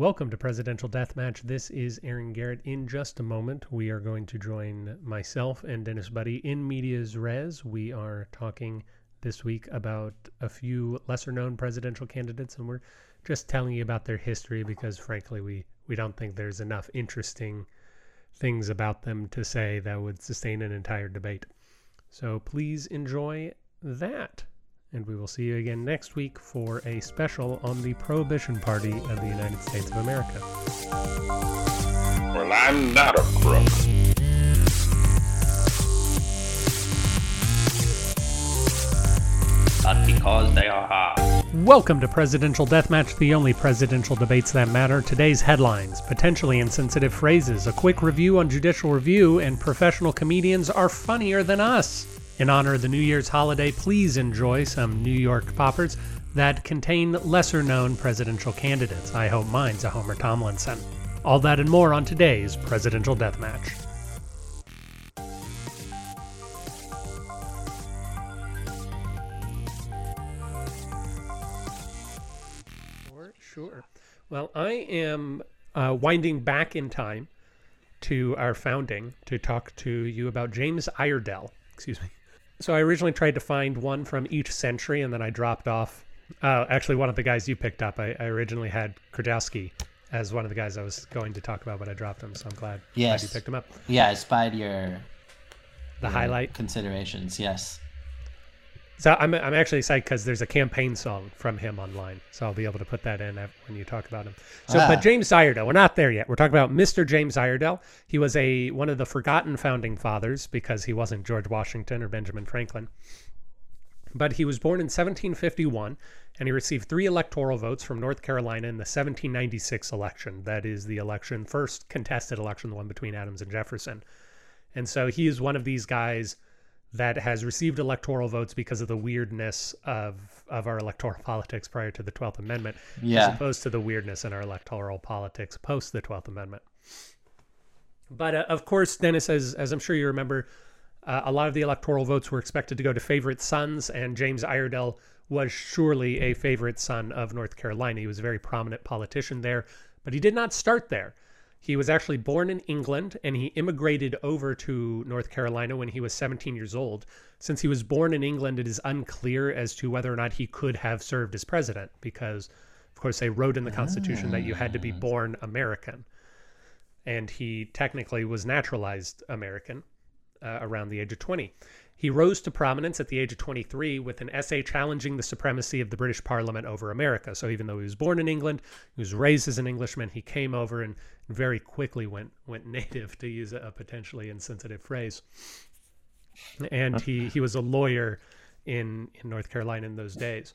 Welcome to Presidential Deathmatch. This is Aaron Garrett. In just a moment, we are going to join myself and Dennis Buddy in Medias Res. We are talking this week about a few lesser known presidential candidates, and we're just telling you about their history because, frankly, we, we don't think there's enough interesting things about them to say that would sustain an entire debate. So please enjoy that. And we will see you again next week for a special on the Prohibition Party of the United States of America. Well, I'm not a crook. But because they are hard. Welcome to Presidential Deathmatch, the only presidential debates that matter. Today's headlines potentially insensitive phrases, a quick review on judicial review, and professional comedians are funnier than us. In honor of the New Year's holiday, please enjoy some New Year's poppers that contain lesser known presidential candidates. I hope mine's a Homer Tomlinson. All that and more on today's Presidential Deathmatch. Sure, sure. Well, I am uh, winding back in time to our founding to talk to you about James Iredell. Excuse me. So I originally tried to find one from each century, and then I dropped off. Uh, actually, one of the guys you picked up, I, I originally had Krajewski as one of the guys I was going to talk about, but I dropped him, so I'm glad, glad you picked him up. Yeah, I spied your The your highlight. considerations. Yes. So I'm, I'm actually excited because there's a campaign song from him online, so I'll be able to put that in when you talk about him. So, Ah. but James Iredell, we're not there yet. We're talking about Mr. James Iredell. He was a one of the forgotten founding fathers because he wasn't George Washington or Benjamin Franklin. But he was born in 1751, and he received three electoral votes from North Carolina in the 1796 election. That is the election, first contested election, the one between Adams and Jefferson. And so he is one of these guys that has received electoral votes because of the weirdness of of our electoral politics prior to the 12th Amendment, Yeah. as opposed to the weirdness in our electoral politics post the 12th Amendment. But uh, of course, Dennis, as as I'm sure you remember, uh, a lot of the electoral votes were expected to go to favorite sons, and James Iredell was surely a favorite son of North Carolina. He was a very prominent politician there, but he did not start there. He was actually born in England and he immigrated over to North Carolina when he was 17 years old. Since he was born in England, it is unclear as to whether or not he could have served as president because, of course, they wrote in the Constitution that you had to be born American. And he technically was naturalized American uh, around the age of 20. He rose to prominence at the age of 23 with an essay challenging the supremacy of the British Parliament over America. So even though he was born in England, he was raised as an Englishman, he came over and very quickly went went native, to use a potentially insensitive phrase. And he he was a lawyer in in North Carolina in those days.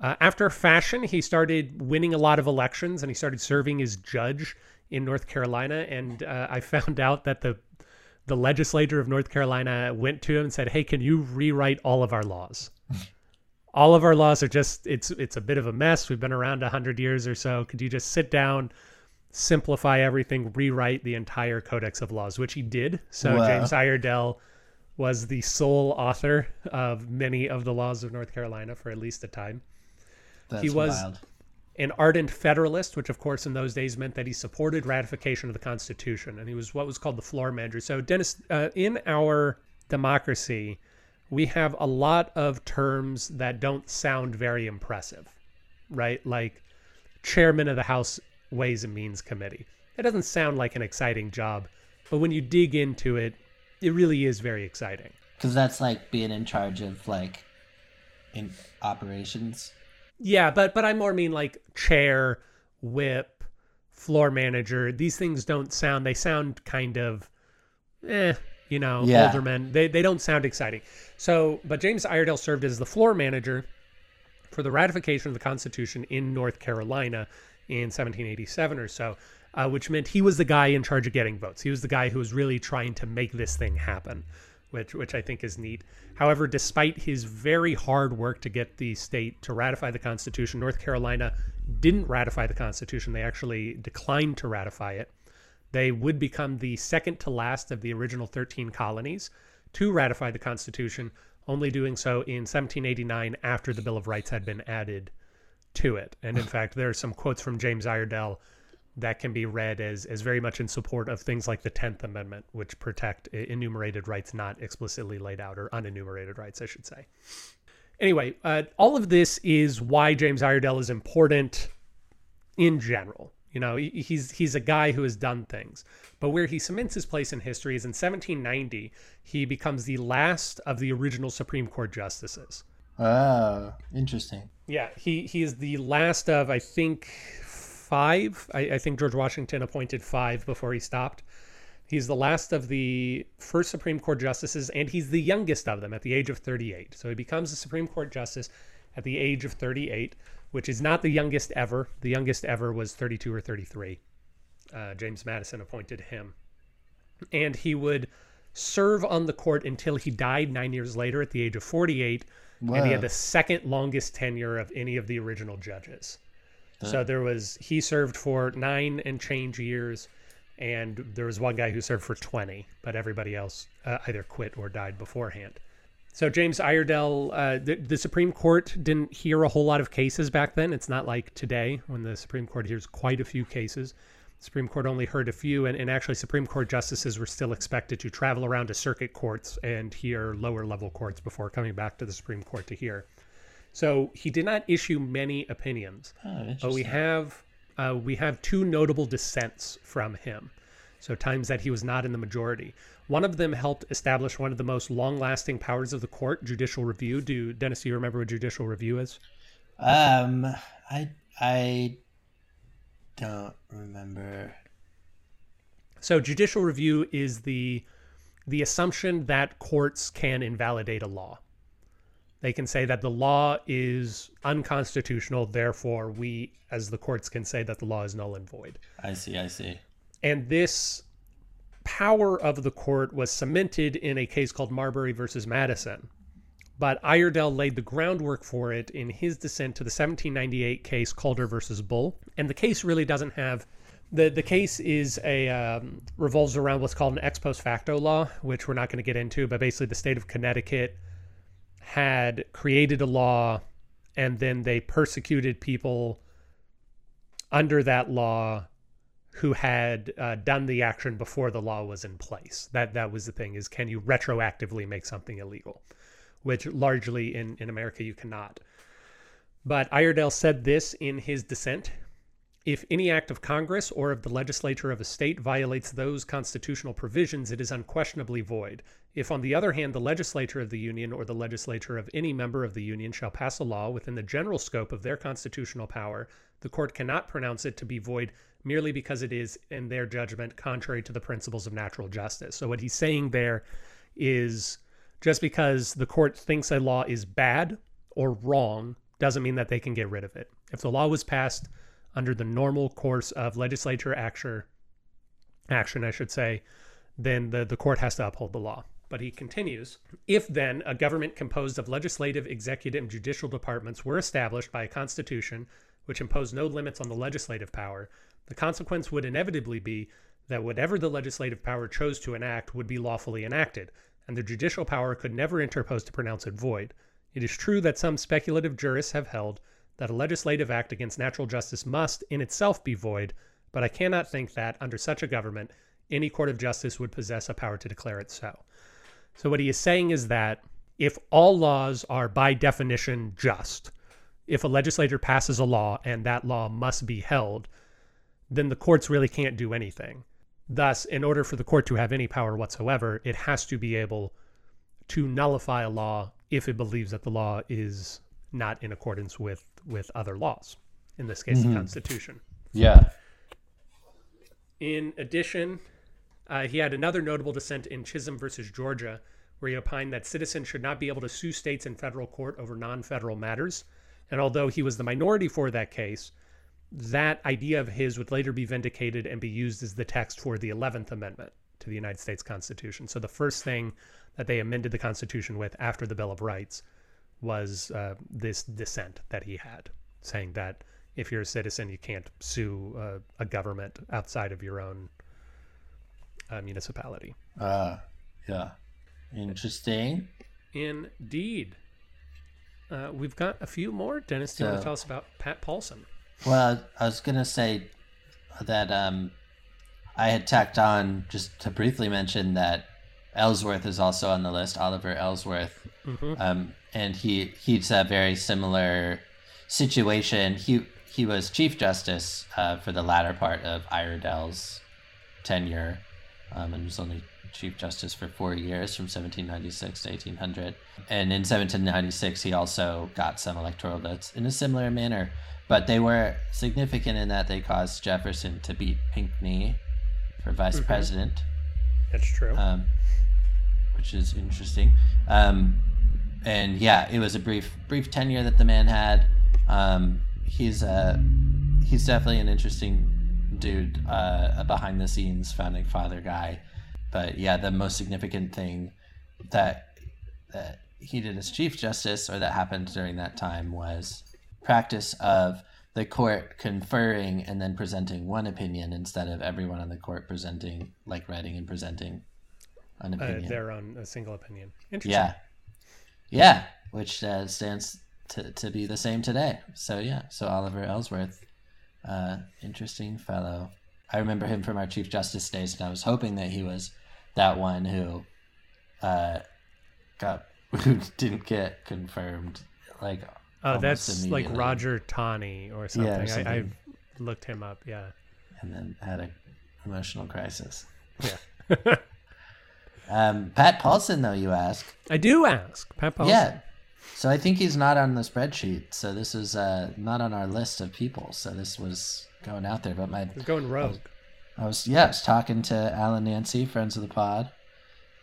Uh, after fashion, he started winning a lot of elections, and he started serving as judge in North Carolina. And uh, I found out that the the legislature of North Carolina went to him and said, "Hey, can you rewrite all of our laws? all of our laws are just it's it's a bit of a mess. We've been around a hundred years or so. Could you just sit down, simplify everything, rewrite the entire codex of laws?" Which he did. So Wow. James Iredell was the sole author of many of the laws of North Carolina for at least a time That's was- wild. An ardent Federalist, which of course in those days meant that he supported ratification of the Constitution, and he was what was called the floor manager. So, Dennis, uh, in our democracy, we have a lot of terms that don't sound very impressive, right? Like chairman of the House Ways and Means Committee. It doesn't sound like an exciting job, but when you dig into it, it really is very exciting. Because that's like being in charge of like in operations. Yeah, but but I more mean like chair, whip, floor manager. These things don't sound. They sound kind of, eh, you know, Yeah. aldermen. They they don't sound exciting. So, but James Iredell served as the floor manager for the ratification of the Constitution in North Carolina in 1787 or so, uh, which meant he was the guy in charge of getting votes. He was the guy who was really trying to make this thing happen, which which I think is neat. However, despite his very hard work to get the state to ratify the Constitution, North Carolina didn't ratify the Constitution. They actually declined to ratify it. They would become the second to last of the original 13 colonies to ratify the Constitution, only doing so in 1789 after the Bill of Rights had been added to it. And in fact, there are some quotes from James Iredell that can be read as as very much in support of things like the Tenth Amendment, which protect enumerated rights not explicitly laid out, or unenumerated rights, I should say. Anyway, uh, all of this is why James Iredell is important in general. You know, he's he's a guy who has done things, but where he cements his place in history is in 1790. He becomes the last of the original Supreme Court justices. Ah, interesting. Yeah, he he is the last of I think five. I, I think George Washington appointed five before he stopped. He's the last of the first Supreme Court justices, and he's the youngest of them at the age of 38. So he becomes a Supreme Court justice at the age of 38 which is not the youngest ever. The youngest ever was 32 or 33. Uh, James Madison appointed him. And he would serve on the court until he died nine years later at the age of 48. Wow. And he had the second longest tenure of any of the original judges. So there was, he served for nine and change years. And there was one guy who served for 20, but everybody else uh, either quit or died beforehand. So James Iredell, uh, the, the, Supreme Court didn't hear a whole lot of cases back then. It's not like today when the Supreme Court hears quite a few cases. The Supreme Court only heard a few, and, and actually Supreme Court justices were still expected to travel around to circuit courts and hear lower level courts before coming back to the Supreme Court to hear. So he did not issue many opinions, oh, but we have uh, we have two notable dissents from him. So times that he was not in the majority. One of them helped establish one of the most long-lasting powers of the court, judicial review. Do Dennis, do you remember what judicial review is? Um, I I don't remember. So judicial review is the the assumption that courts can invalidate a law. They can say that the law is unconstitutional, therefore we as the courts can say that the law is null and void. I see, I see. And this power of the court was cemented in a case called Marbury versus Madison. But Iredell laid the groundwork for it in his dissent to the 1798 case Calder versus Bull. And the case really doesn't have the the case is a um, revolves around what's called an ex post facto law, which we're not going to get into. But basically, the state of Connecticut had created a law, and then they persecuted people under that law who had uh, done the action before the law was in place. That that was the thing is can you retroactively make something illegal, which largely in in America you cannot. But Iredell said this in his dissent. If any act of Congress or of the legislature of a state violates those constitutional provisions, it is unquestionably void. If, on the other hand, the legislature of the Union or the legislature of any member of the Union shall pass a law within the general scope of their constitutional power, the court cannot pronounce it to be void merely because it is, in their judgment, contrary to the principles of natural justice. So, what he's saying there is just because the court thinks a law is bad or wrong doesn't mean that they can get rid of it. If the law was passed under the normal course of legislature action, action I should say, then the, the court has to uphold the law. But he continues If then a government composed of legislative, executive, and judicial departments were established by a constitution which imposed no limits on the legislative power, the consequence would inevitably be that whatever the legislative power chose to enact would be lawfully enacted, and the judicial power could never interpose to pronounce it void. It is true that some speculative jurists have held that a legislative act against natural justice must, in itself, be void, but I cannot think that, under such a government, any court of justice would possess a power to declare it so. So, what he is saying is that if all laws are by definition just, if a legislator passes a law and that law must be held, then the courts really can't do anything. Thus, in order for the court to have any power whatsoever, it has to be able to nullify a law if it believes that the law is not in accordance with with other laws. In this case, mm -hmm. the mm-hmm. Constitution. Yeah. In addition, uh, he had another notable dissent in Chisholm versus Georgia, where he opined that citizens should not be able to sue states in federal court over non-federal matters. And although he was the minority for that case, that idea of his would later be vindicated and be used as the text for the 11th Amendment to the United States Constitution. So the first thing that they amended the Constitution with after the Bill of Rights was uh, this dissent that he had, saying that if you're a citizen, you can't sue uh, a government outside of your own uh, municipality. Ah, uh, yeah. Interesting. Indeed. Uh, we've got a few more. Dennis, do you so, want to tell us about Pat Paulsen? Well, I was gonna say, that um, I had tacked on just to briefly mention that Ellsworth is also on the list, Oliver Ellsworth, um, and he he's a very similar situation. He he was Chief Justice uh, for the latter part of Iredell's tenure, um, and was only Chief Justice for four years, from 1796 to 1800. And in 1796, he also got some electoral votes in a similar manner, but they were significant in that they caused Jefferson to beat Pinckney for vice president That's true. um, which is interesting. Um, and yeah, it was a brief brief tenure that the man had. Um, he's a he's definitely an interesting dude, uh, a behind the scenes founding father guy. But yeah, the most significant thing that that he did as chief justice, or that happened during that time, was practice of the court conferring and then presenting one opinion instead of everyone on the court presenting, like writing and presenting an uh, opinion. they're on a single opinion. Interesting. yeah, yeah, which uh, stands to to be the same today. So yeah, so Oliver Ellsworth, uh, interesting fellow. I remember him from our Chief Justice days, and I was hoping that he was that one who uh, got who didn't get confirmed. Like, Oh, that's like Roger Taney or something. I, I something. looked him up. Yeah. and then had a emotional crisis. Yeah. Um, Pat Paulsen, though, you ask. I do ask. Pat Paulsen. Yeah. So I think he's not on the spreadsheet. So this is uh, not on our list of people. So this was going out there. But my going rogue. I was yeah, I was talking to Al and Nancy, friends of the pod,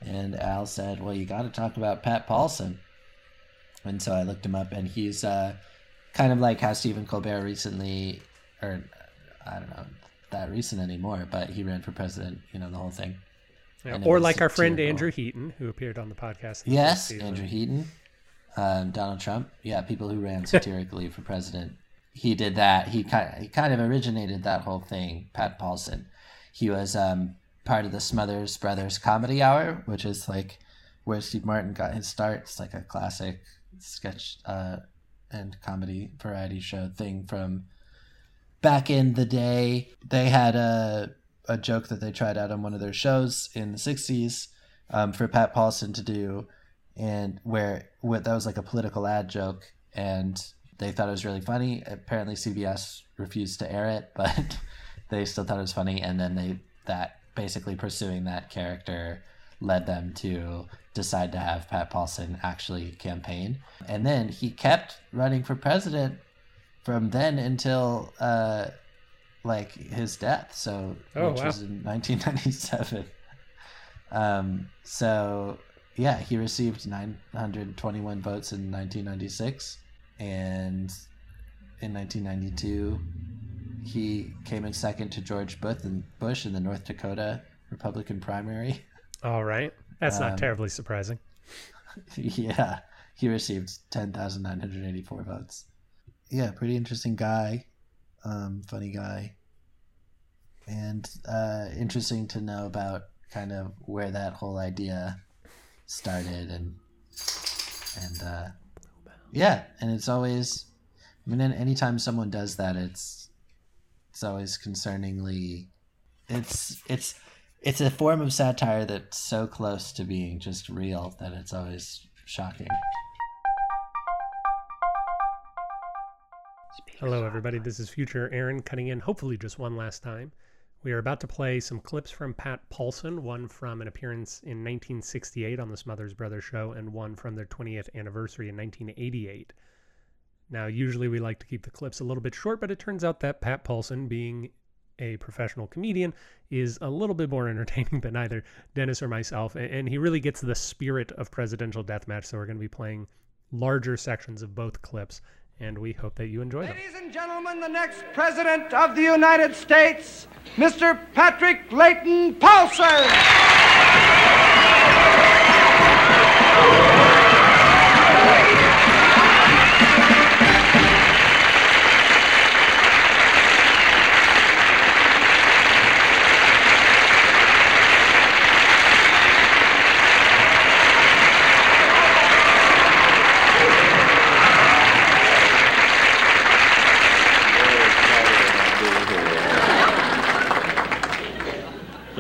and Al said, "Well, you got to talk about Pat Paulsen." And so I looked him up, and he's uh, kind of like how Stephen Colbert recently, or I don't know that recent anymore, but he ran for president. You know the whole thing. Yeah, Or like our friend. Andrew Heaton, who appeared on the podcast. the Yes. Andrew Heaton, um, Donald Trump. Yeah, people who ran satirically for president. He did that. He kind he kind of originated that whole thing. Pat Paulsen. He was um, part of the Smothers Brothers Comedy Hour, which is like where Steve Martin got his start. It's like a classic sketch uh, and comedy variety show thing from back in the day. They had a a joke that they tried out on one of their shows in the '60s um, for Pat Paulsen to do, and where what that was like a political ad joke, and they thought it was really funny. Apparently, CBS refused to air it, but they still thought it was funny, and then they that basically pursuing that character led them to decide to have Pat Paulsen actually campaign, and then he kept running for president from then until uh, like his death. So Oh, which wow. was in 1997. Um, so yeah, he received 921 votes in 1996, and in 1992, he came in second to George Bush in, Bush in the North Dakota Republican primary. All right. That's not Um, terribly surprising. yeah, he received 10,984 votes. Yeah, pretty interesting guy, um, funny guy, and uh, interesting to know about kind of where that whole idea started and and uh, yeah, and it's always, I mean, anytime someone does that, it's it's always concerningly, it's it's it's a form of satire that's so close to being just real that it's always shocking. Hello, everybody. This is future Aaron cutting in, hopefully just one last time. We are about to play some clips from Pat Paulsen, one from an appearance in 1968 on the Smothers Brothers show, and one from their 20th anniversary in 1988. Now, usually we like to keep the clips a little bit short, but it turns out that Pat Paulsen, being a professional comedian, is a little bit more entertaining than either Dennis or myself, and he really gets the spirit of presidential deathmatch. So we're going to be playing larger sections of both clips, and we hope that you enjoy them. Ladies and gentlemen, the next President of the United States, Mr. Patrick Layton Paulsen.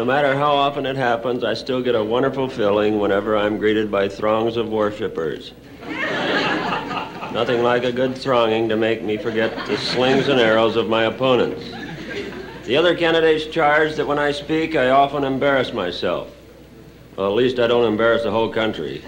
Matter how often it happens, I still get a wonderful feeling whenever I'm greeted by throngs of worshippers. Nothing like a good thronging to make me forget the slings and arrows of my opponents. The other candidates charge that when I speak, I often embarrass myself. Well, at least I don't embarrass the whole country.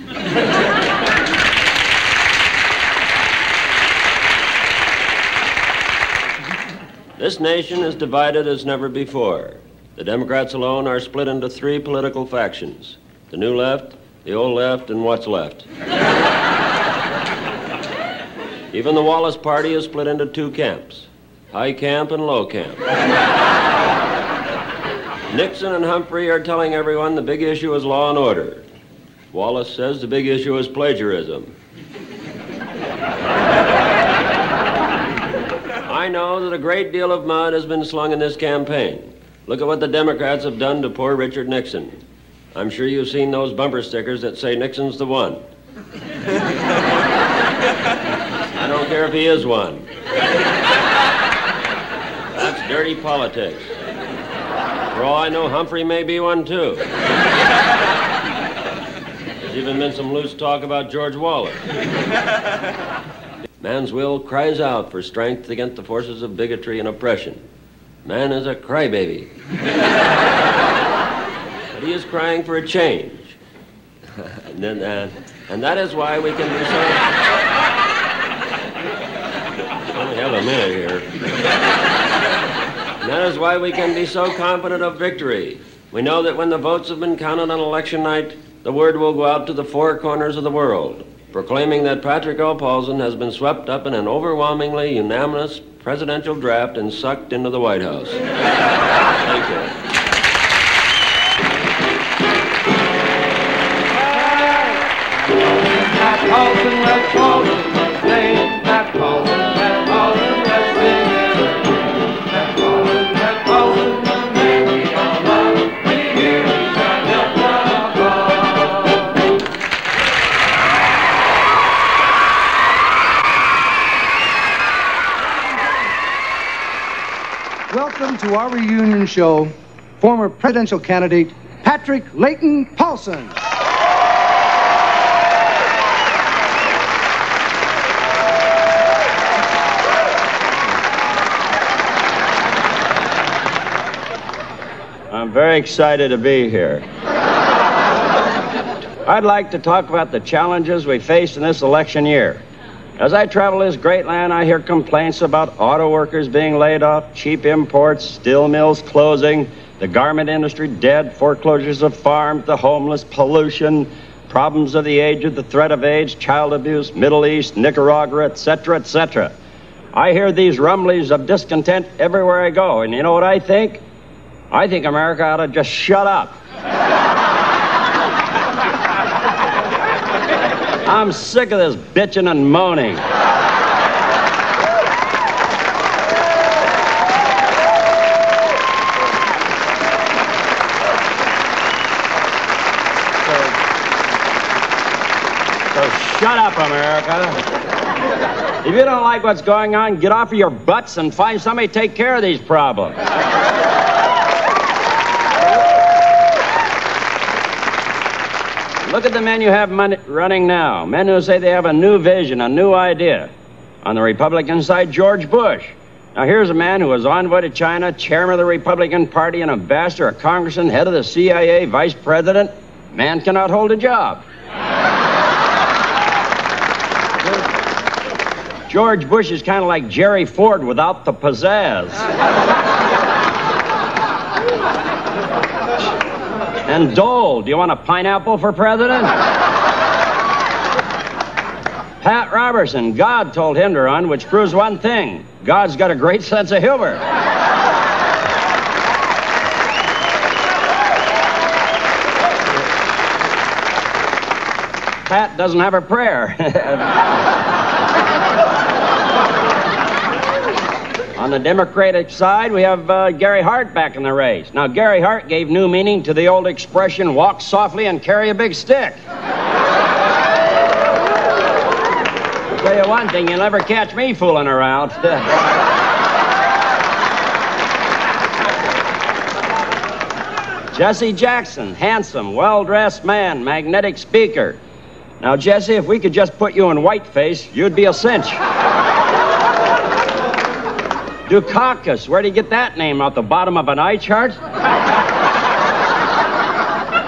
this nation is divided as never before. The Democrats alone are split into three political factions the new left, the old left, and what's left. Even the Wallace Party is split into two camps high camp and low camp. Nixon and Humphrey are telling everyone the big issue is law and order. Wallace says the big issue is plagiarism. I know that a great deal of mud has been slung in this campaign. Look at what the Democrats have done to poor Richard Nixon. I'm sure you've seen those bumper stickers that say Nixon's the one. I don't care if he is one. That's dirty politics. For all I know, Humphrey may be one too. There's even been some loose talk about George Wallace. Man's will cries out for strength against the forces of bigotry and oppression. Man is a crybaby. but he is crying for a change. and, then, uh, and that is why we can be so. have a minute here. That is why we can be so confident of victory. We know that when the votes have been counted on election night, the word will go out to the four corners of the world, proclaiming that Patrick L. Paulsen has been swept up in an overwhelmingly unanimous presidential draft and sucked into the White House. Thank you. Welcome to our reunion show, former presidential candidate Patrick Layton Paulsen. I'm very excited to be here. I'd like to talk about the challenges we face in this election year. As I travel this great land, I hear complaints about auto workers being laid off, cheap imports, steel mills closing, the garment industry dead, foreclosures of farms, the homeless, pollution, problems of the aged, the threat of AIDS, child abuse, Middle East, Nicaragua, etc., etc. I hear these rumblings of discontent everywhere I go, and you know what I think? I think America ought to just shut up. I'm sick of this bitching and moaning. So shut up, America. If you don't like what's going on, get off of your butts and find somebody to take care of these problems. Look at the men you have running now. Men who say they have a new vision, a new idea. On the Republican side, George Bush. Now, here's a man who was envoy to China, chairman of the Republican Party, an ambassador, a congressman, head of the CIA, vice president. Man cannot hold a job. George Bush is kind of like Jerry Ford without the pizzazz. And Dole, do you want a pineapple for president? Pat Robertson, God told him to run, which proves one thing God's got a great sense of humor. Pat doesn't have a prayer. On the Democratic side, we have uh, Gary Hart back in the race. Now, Gary Hart gave new meaning to the old expression walk softly and carry a big stick. I'll tell you one thing, you'll never catch me fooling around. Jesse Jackson, handsome, well dressed man, magnetic speaker. Now, Jesse, if we could just put you in whiteface, you'd be a cinch. Dukakis, where'd he get that name? Out the bottom of an eye chart?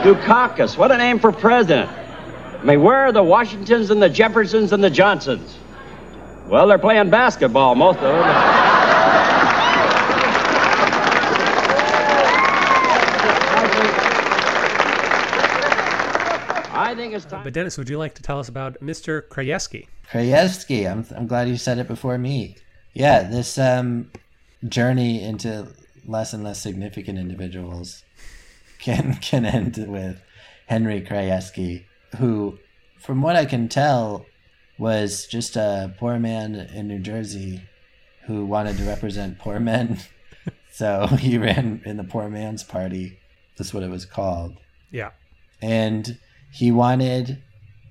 Dukakis, what a name for president. I mean, where are the Washingtons and the Jeffersons and the Johnsons? Well, they're playing basketball, most of them. I think it's time. But Dennis, would you like to tell us about Mr. Krajewski? Krajewski. I'm I'm glad you said it before me. Yeah, this um, journey into less and less significant individuals can can end with Henry Krajewski, who, from what I can tell, was just a poor man in New Jersey who wanted to represent poor men. so he ran in the poor man's party. That's what it was called Yeah. and he wanted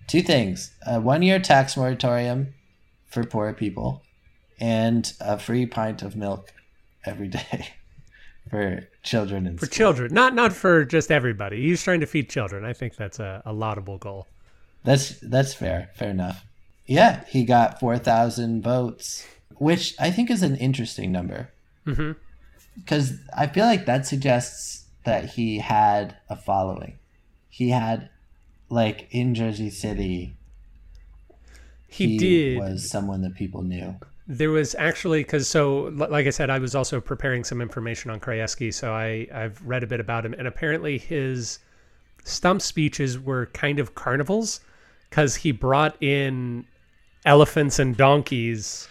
two things a one year tax moratorium for poor people and a free pint of milk every day for children For school. children, not not for just everybody. He's trying to feed children. I think that's a, a laudable goal. that's that's fair fair enough yeah he got 4000 votes which i think is an interesting number Mhm. because i feel like that suggests that he had a following he had like in jersey city He, did. was someone that people knew There was actually because so like I said, I was also preparing some information on Krajewski, so I I've read a bit about him, and apparently his stump speeches were kind of carnivals because he brought in elephants and donkeys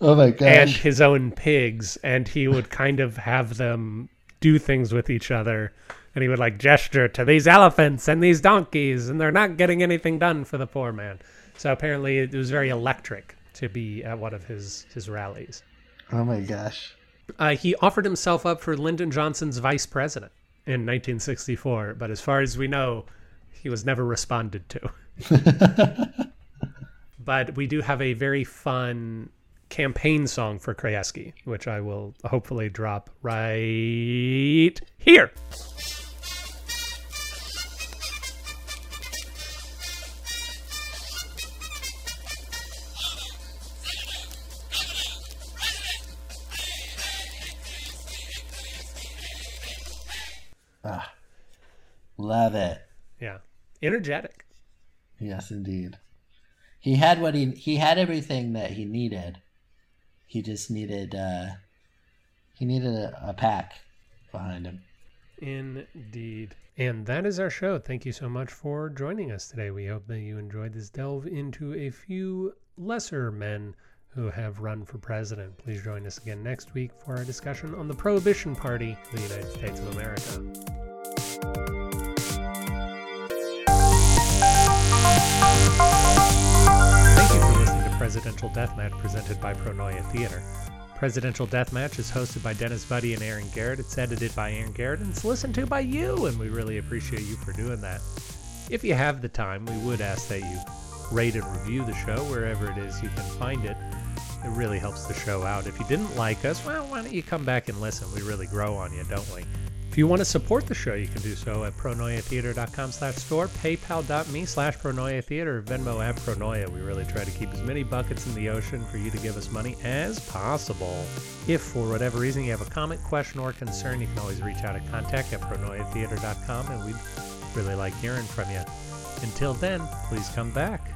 Oh my gosh. and his own pigs, and he would kind of have them do things with each other. And he would like gesture to these elephants and these donkeys, and they're not getting anything done for the poor man. So apparently, it was very electric to be at one of his his rallies. oh my gosh. Uh, he offered himself up for Lyndon Johnson's vice president in 1964, but as far as we know, he was never responded to. but we do have a very fun campaign song for Krajewski, which I will hopefully drop right here. Love it. Yeah, energetic. Yes, indeed. He had what he he had everything that he needed. He just needed uh he needed a, a pack behind him. Indeed. And that is our show. Thank you so much for joining us today. We hope that you enjoyed this delve into a few lesser men who have run for president. Please join us again next week for our discussion on the Prohibition Party of the United States of America. Presidential Deathmatch presented by Pronoia Theater. Presidential Deathmatch is hosted by Dennis Buddy and Aaron Garrett. It's edited by Aaron Garrett and it's listened to by you, and we really appreciate you for doing that. If you have the time, we would ask that you rate and review the show wherever it is you can find it. It really helps the show out. If you didn't like us, well, why don't you come back and listen? We really grow on you, don't we? If you want to support the show, you can do so at pronoiatheater.com slash store, paypal.me slash pronoiatheater, Venmo at pronoia. We really try to keep as many buckets in the ocean for you to give us money as possible. If for whatever reason you have a comment, question, or concern, you can always reach out at contact at pronoiatheater.com and we'd really like hearing from you. Until then, please come back.